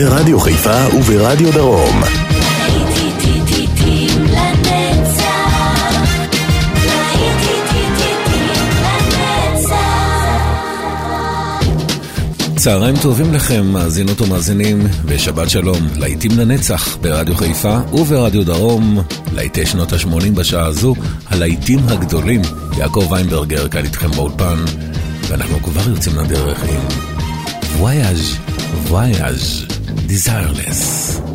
ברדיו חיפה וברדיו דרום. צהריים טובים לכם, מאזינות ומאזינים, ושבת שלום, להיטים לנצח ברדיו חיפה וברדיו דרום, להיטי שנות ה-80 בשעה הזו, הלהיטים הגדולים, יעקב ויינברגר כאן איתכם באולפן, ואנחנו כבר יוצאים לדרך עם וויאז' וויאז' desireless.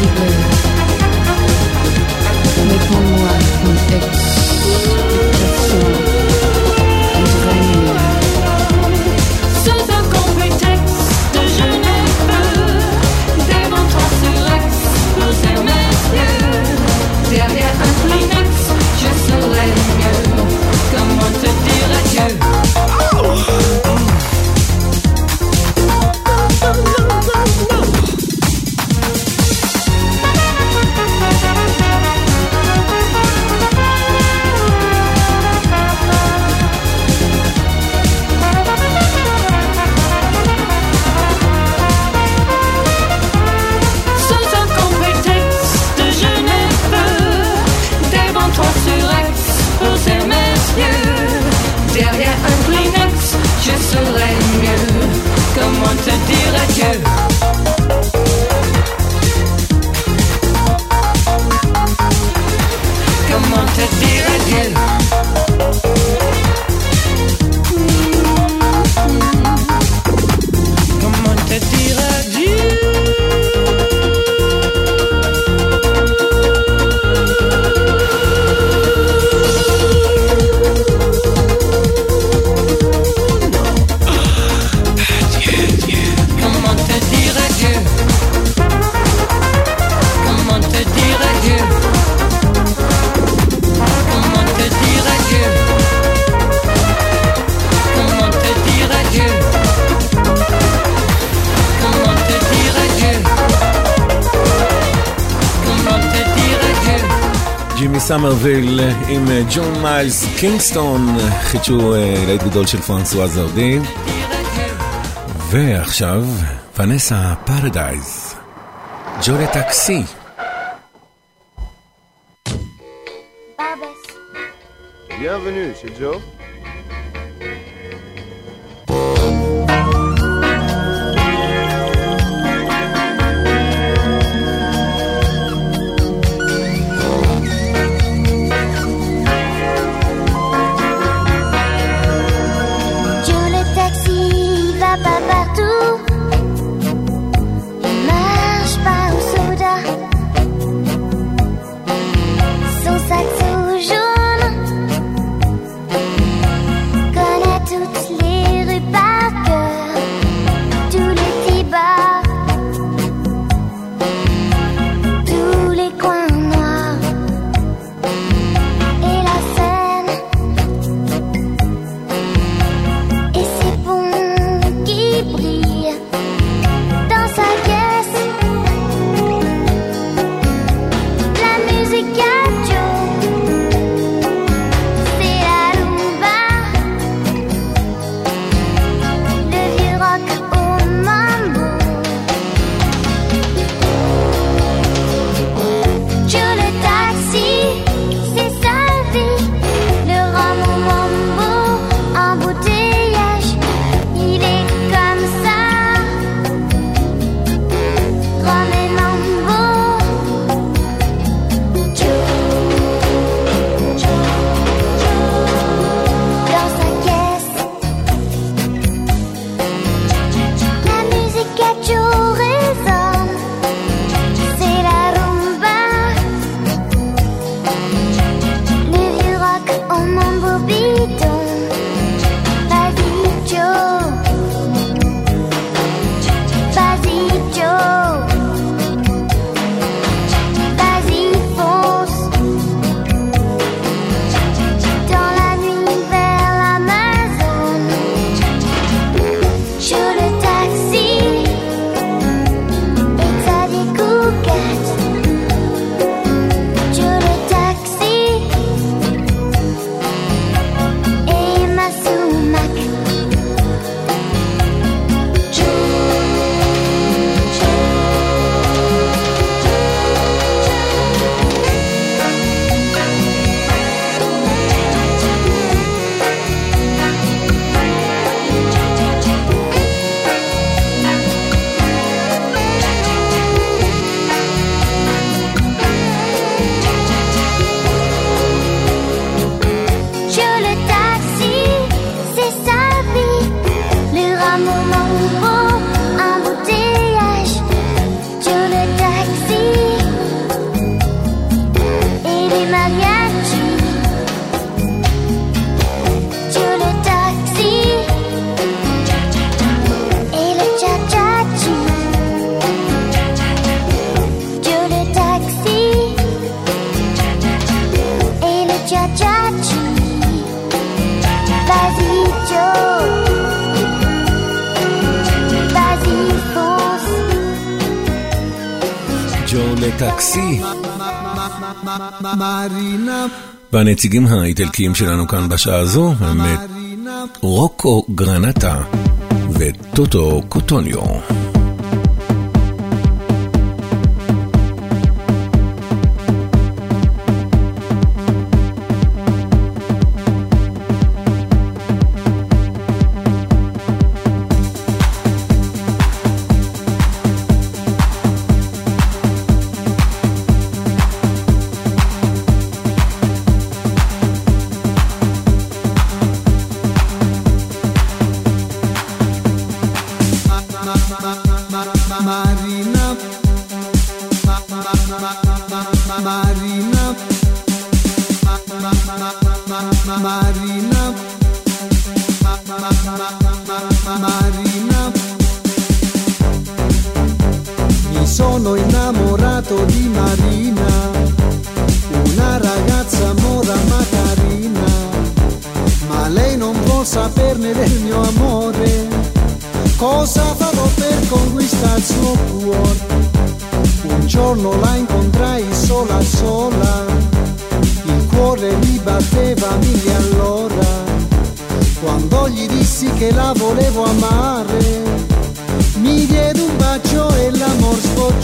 You. מסמרוויל עם אה, ג'ון מיילס קינגסטון, חידשו אה, ליד גדול של פרנסואה זרדי. ועכשיו, פנסה פרדייז, ג'ולה טקסי. Bienvenue chez Joe. בטקסי. והנציגים האיטלקיים שלנו כאן בשעה הזו הם רוקו גרנטה וטוטו קוטוניו.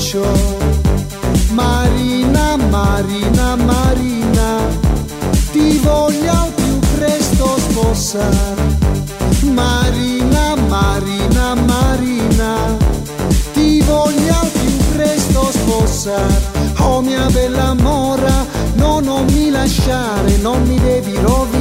Sbocciò. Marina, Marina, Marina, ti voglio al più presto sposare. Marina, Marina, Marina, ti voglio al più presto sposare. Oh mia bella mora, no, non mi lasciare, non mi devi rovinare.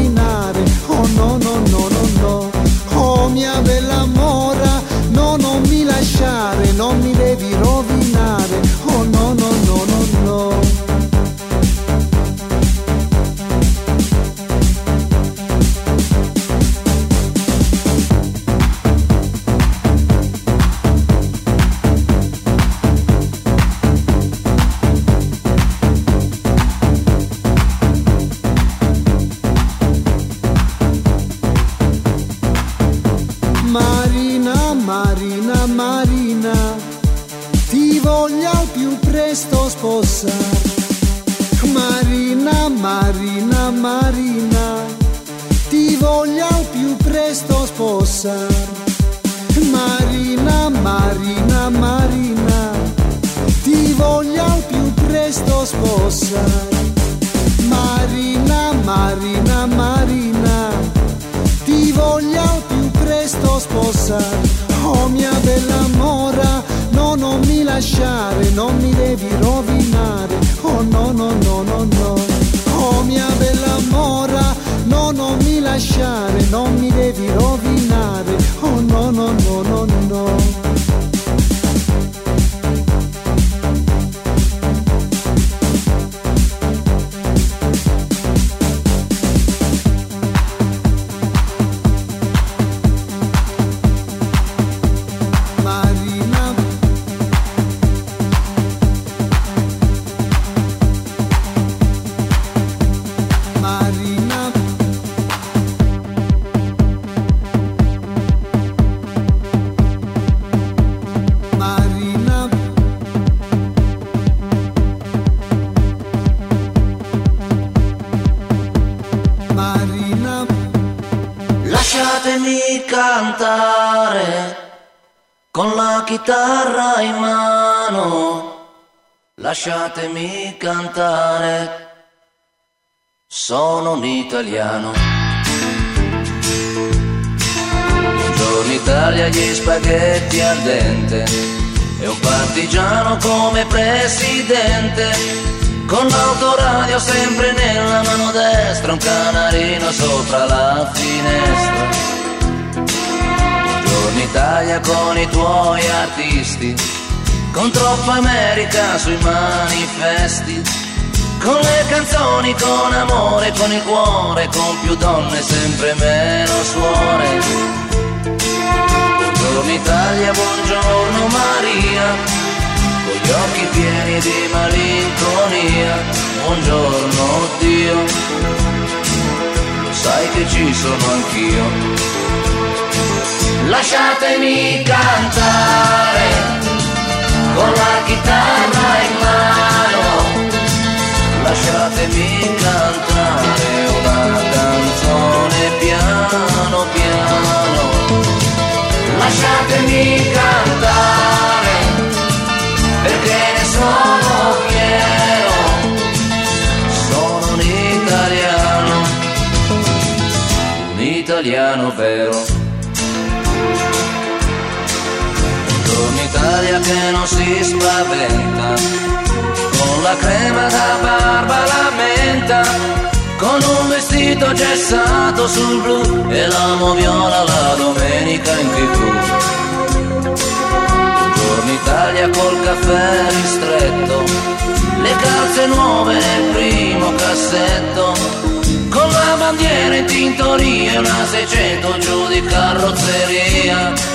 Chitarra in mano. Lasciatemi cantare. Sono un italiano. Buongiorno Italia, gli spaghetti al dente. E un partigiano come presidente. Con l'autoradio sempre nella mano destra, un canarino sopra la finestra. Buongiorno Italia con i tuoi artisti, con troppa America sui manifesti, con le canzoni, con amore, con il cuore, con più donne, sempre meno suore. Buongiorno Italia, buongiorno Maria, con gli occhi pieni di malinconia, buongiorno Dio, lo sai che ci sono anch'io. Lasciatemi cantare con la chitarra in mano, lasciatemi cantare una canzone piano piano, lasciatemi cantare perché ne sono fiero, sono un italiano, un italiano vero. Che non si spaventa, con la crema da barba la menta, con un vestito gessato sul blu e l'amo viola la domenica in tv. Buongiorno Italia col caffè ristretto, le calze nuove nel primo cassetto, con la bandiera in tintoria e una 600 giù di carrozzeria.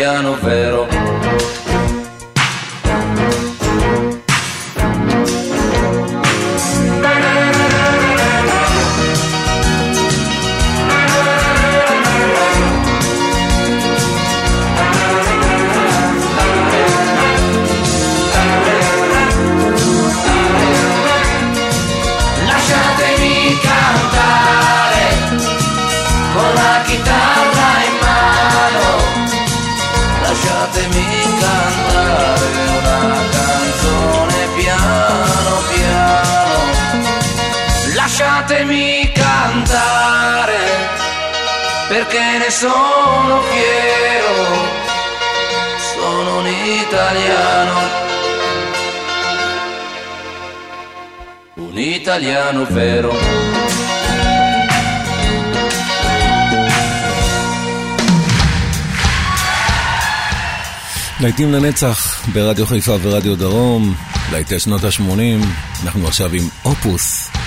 italiano vero. להיטים לנצח ברדיו חיפה ורדיו דרום, להיטי שנות ה-80, אנחנו עכשיו עם אופוס.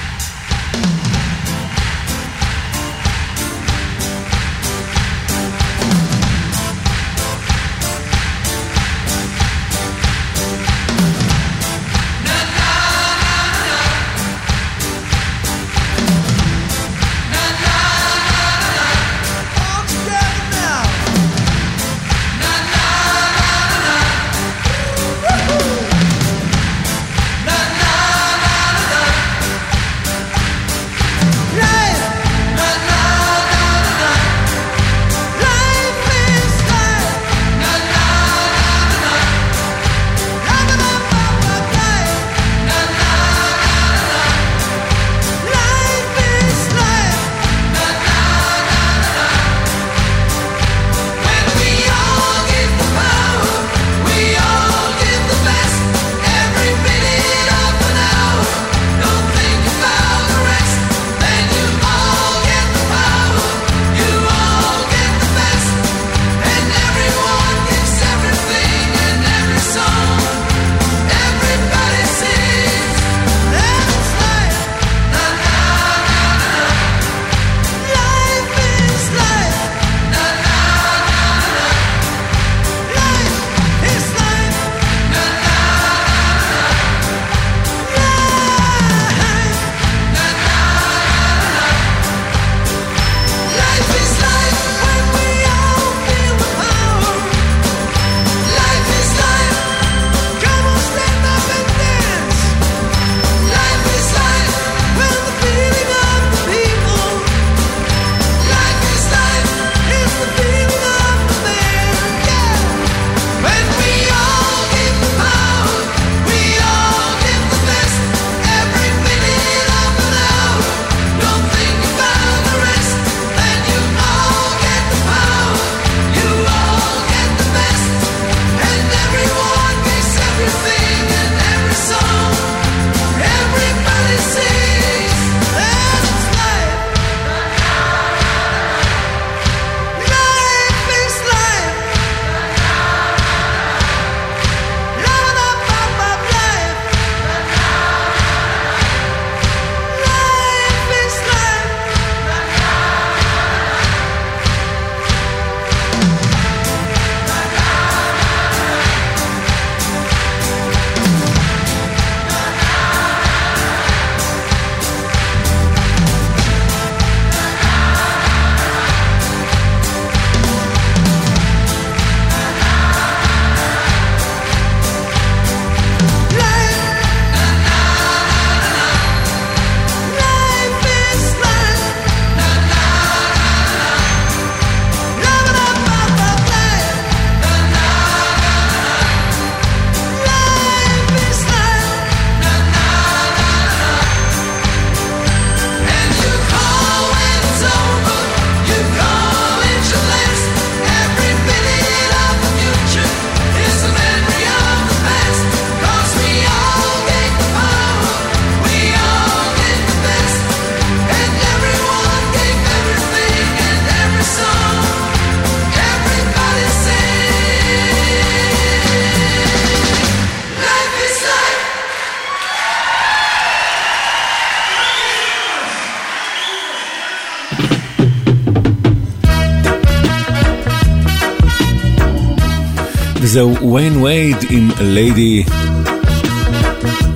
ויין וייד עם ליידי.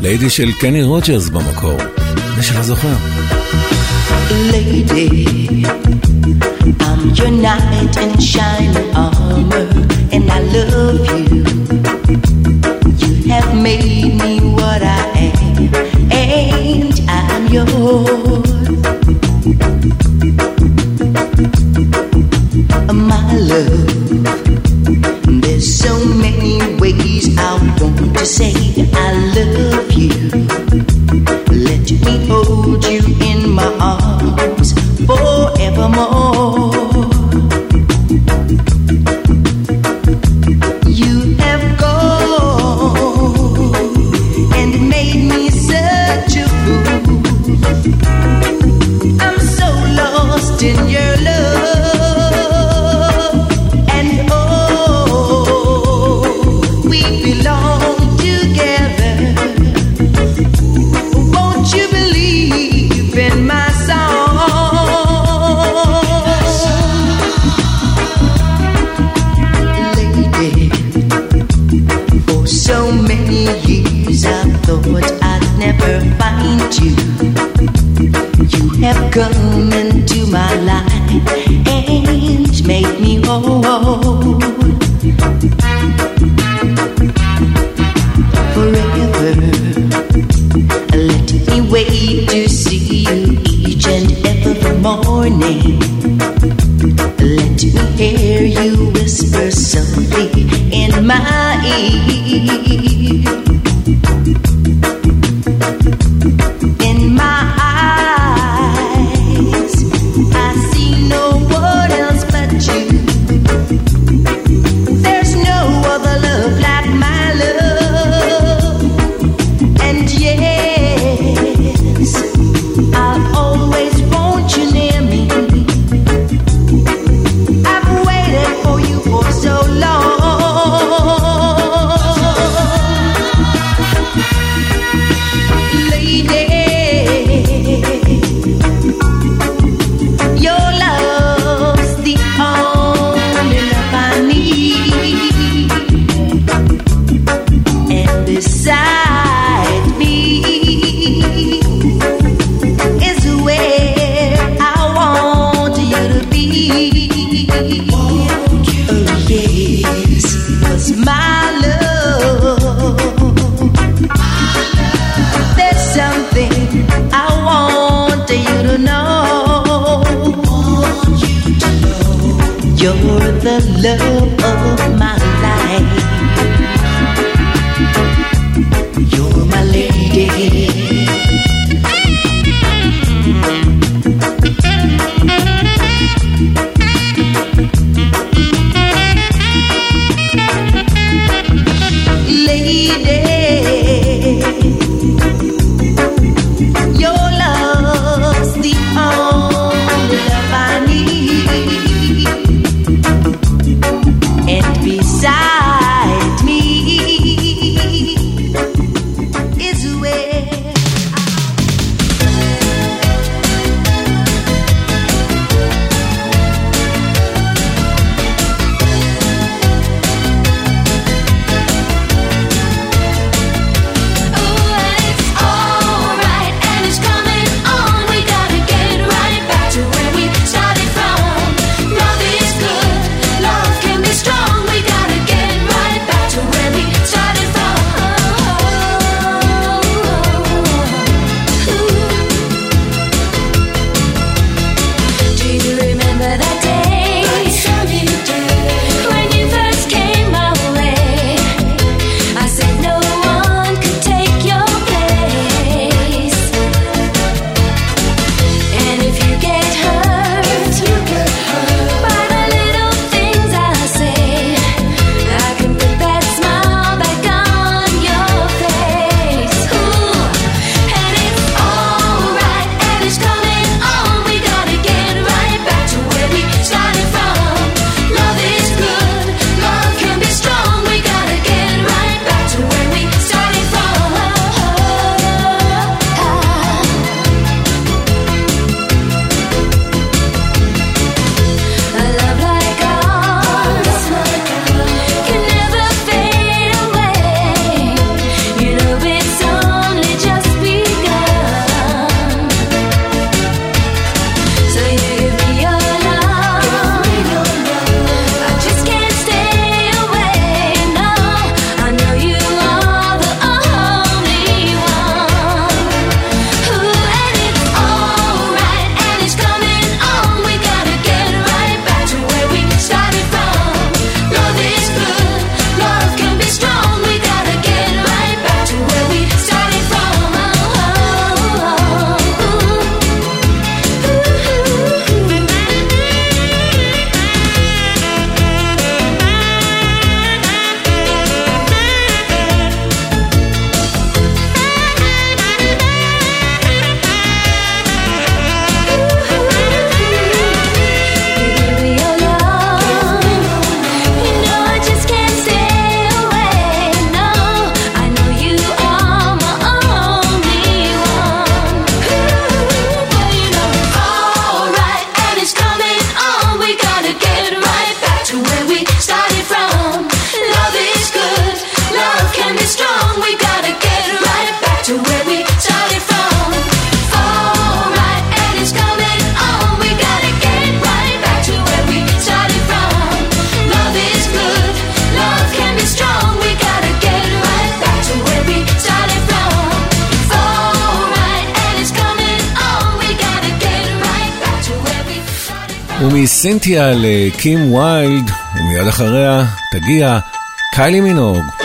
ליידי של קני רוג'רס במקור, זה שלא זוכר. Lady, I'm your knight in shining armor, and I love you. You have made ומסינתיה לקים ויילד, ומיד אחריה תגיע קיילי מינוג.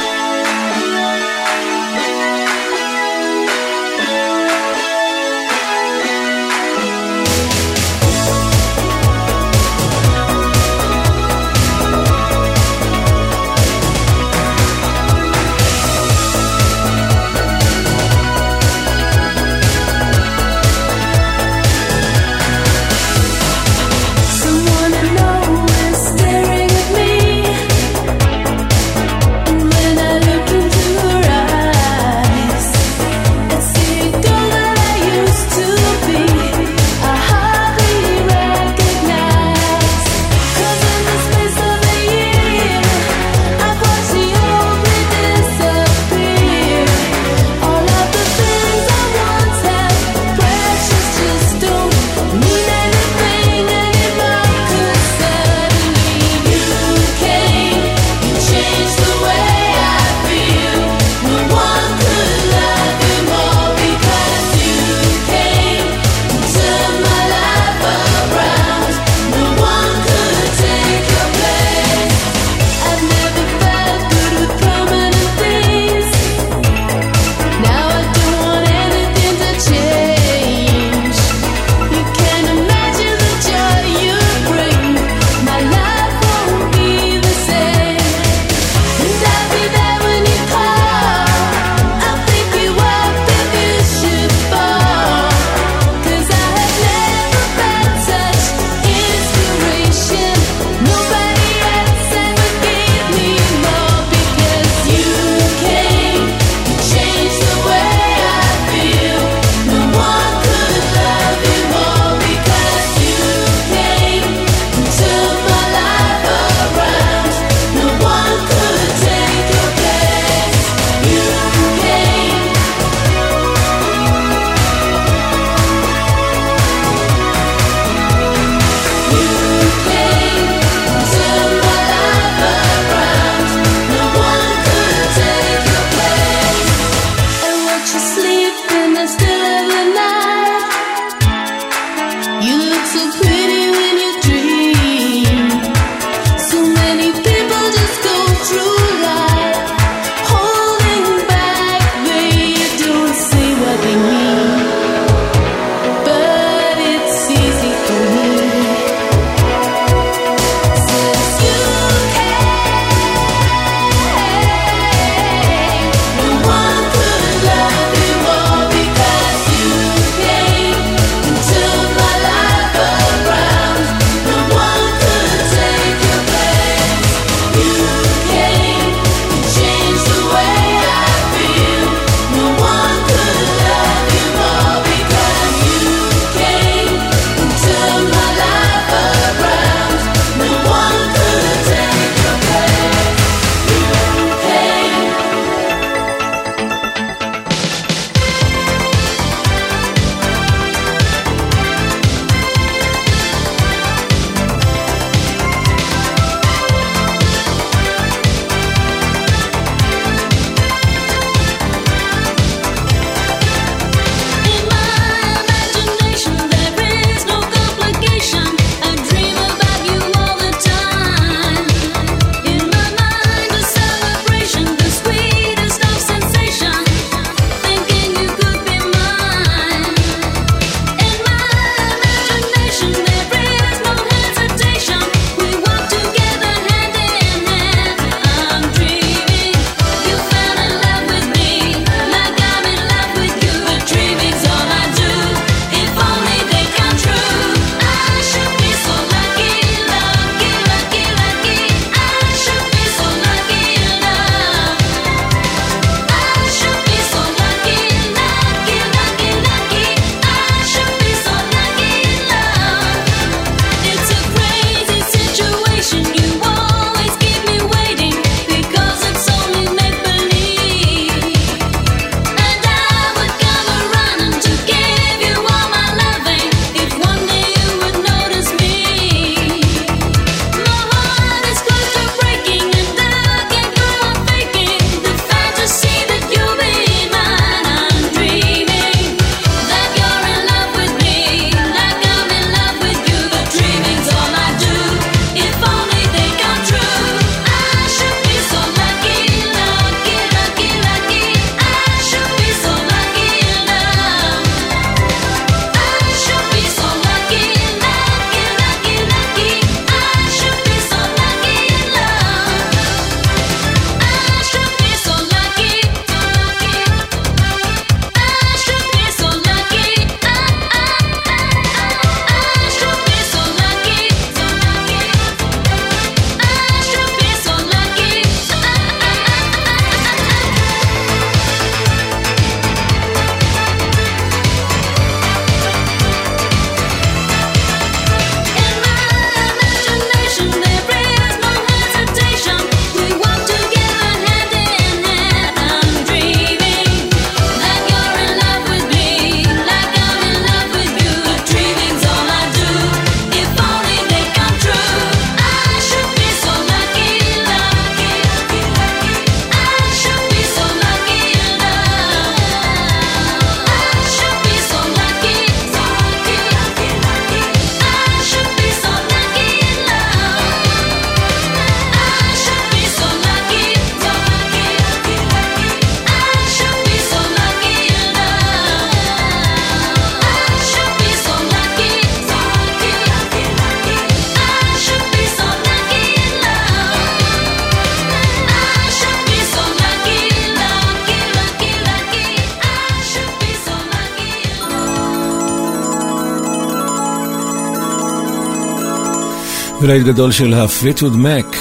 להיט גדול של הפליטווד מק,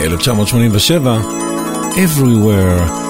1987, Everywhere.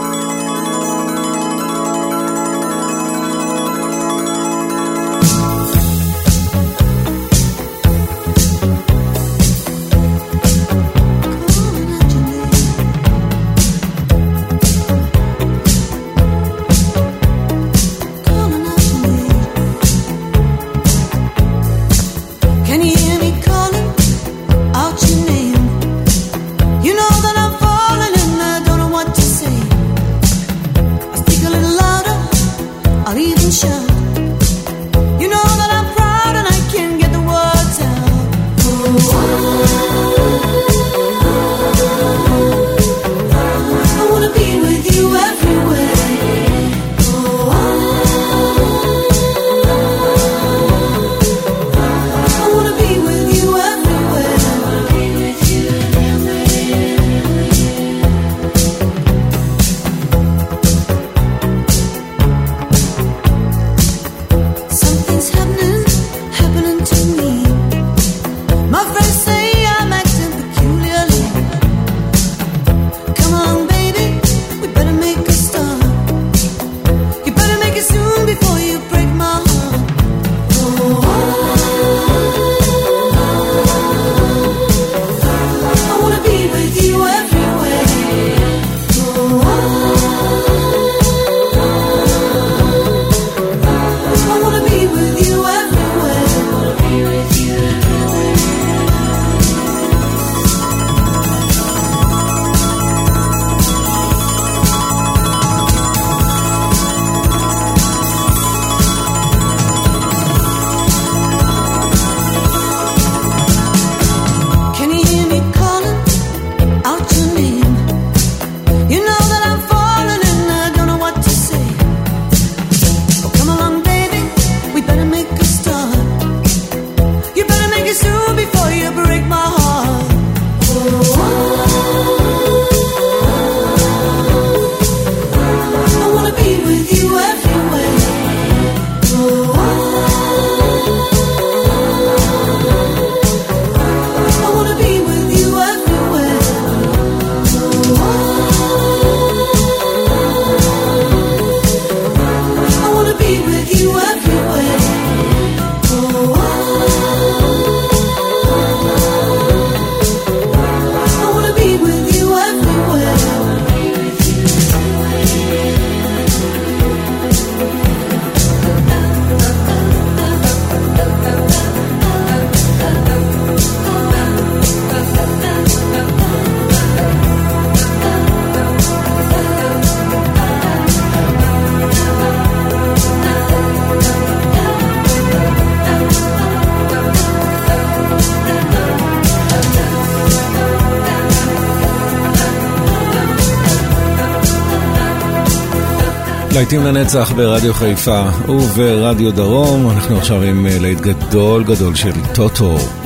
להיטים לנצח ברדיו חיפה וברדיו דרום, אנחנו עכשיו עם אה, ליד גדול גדול של טוטו.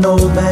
an old.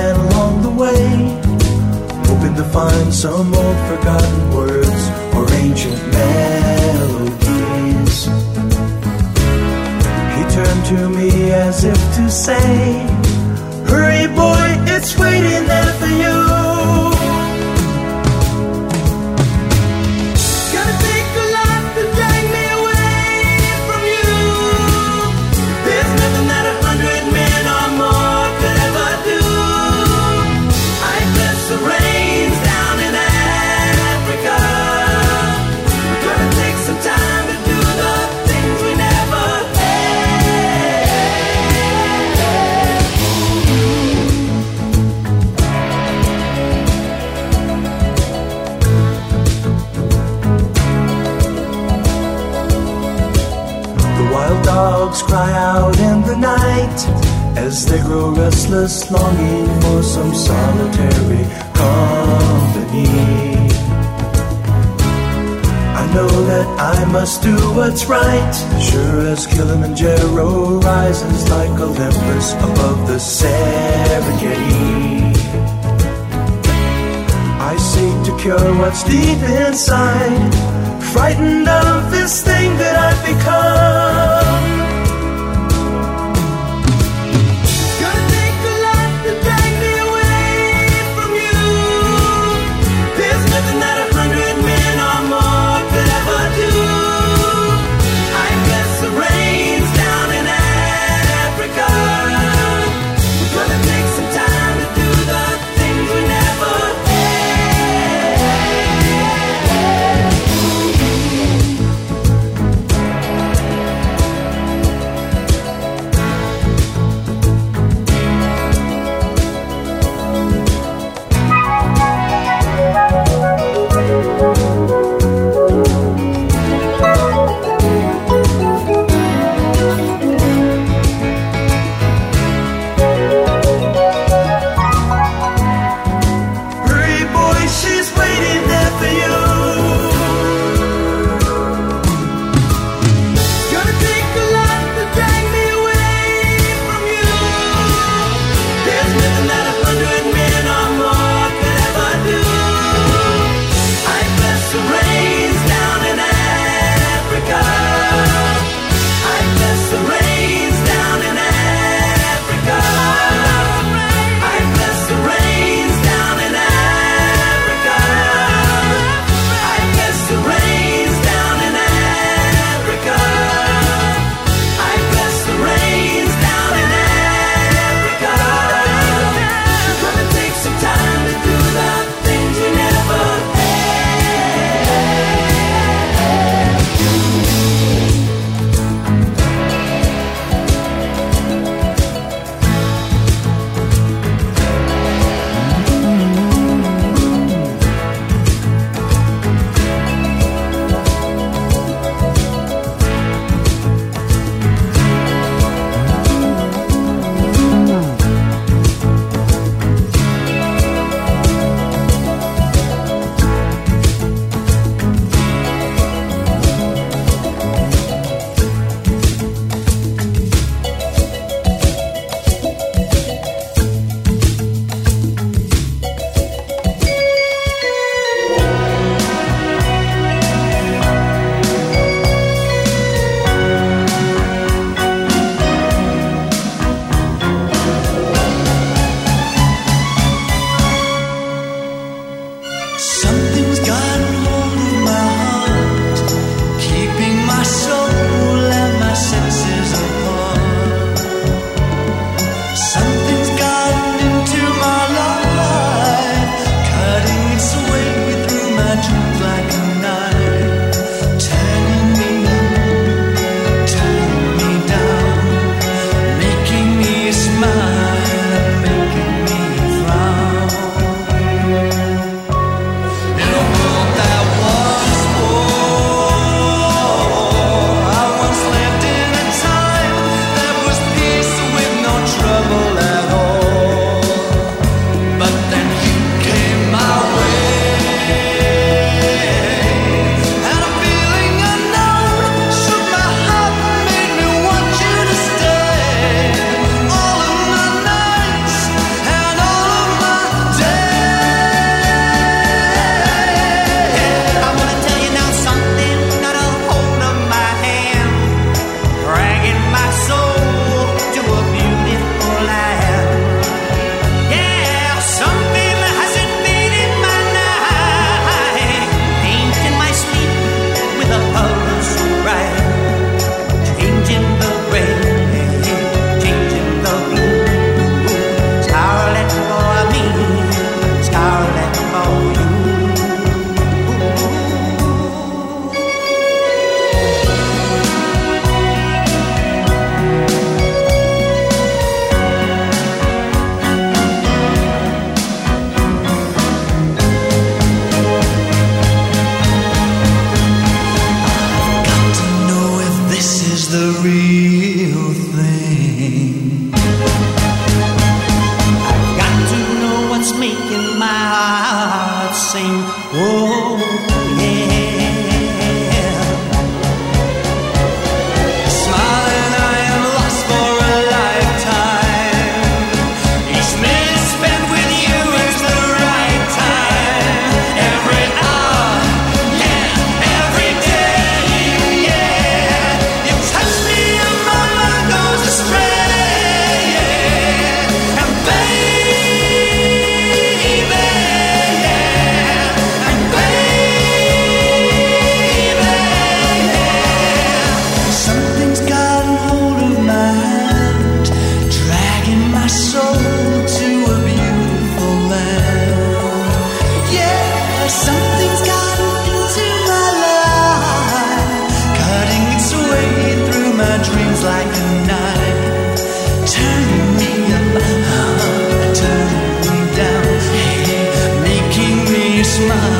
smile.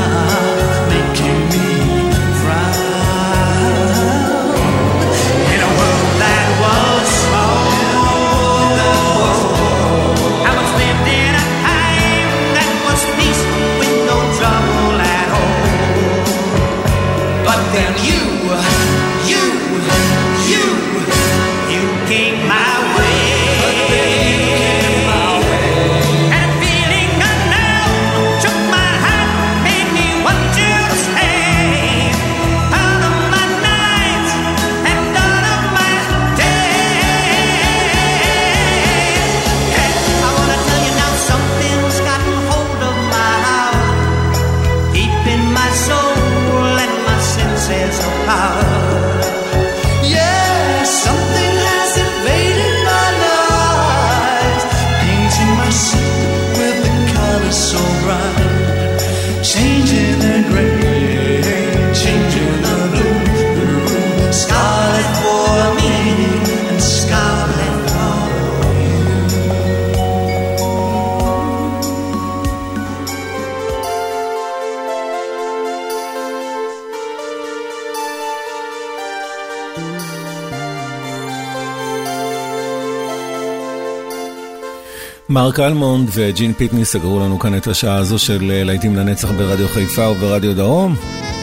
מרק אלמונד וג'ין פיטני סגרו לנו כאן את השעה הזו של אה, להיטים לנצח ברדיו חיפה וברדיו דרום,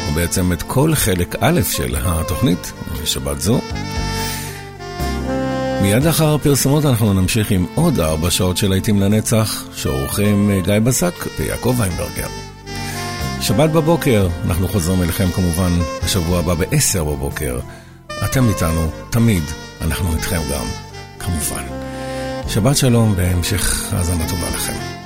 ובעצם את כל חלק א' של התוכנית בשבת זו. מיד לאחר הפרסומות אנחנו נמשיך עם עוד ארבע שעות של להיטים לנצח, שעורכים אה, גיא בזק ויעקב ויינברגר. שבת בבוקר, אנחנו חוזרים אליכם כמובן בשבוע הבא ב-10 בבוקר. אתם איתנו, תמיד, אנחנו איתכם גם, כמובן. שבת שלום והמשך האזנה טובה לכם.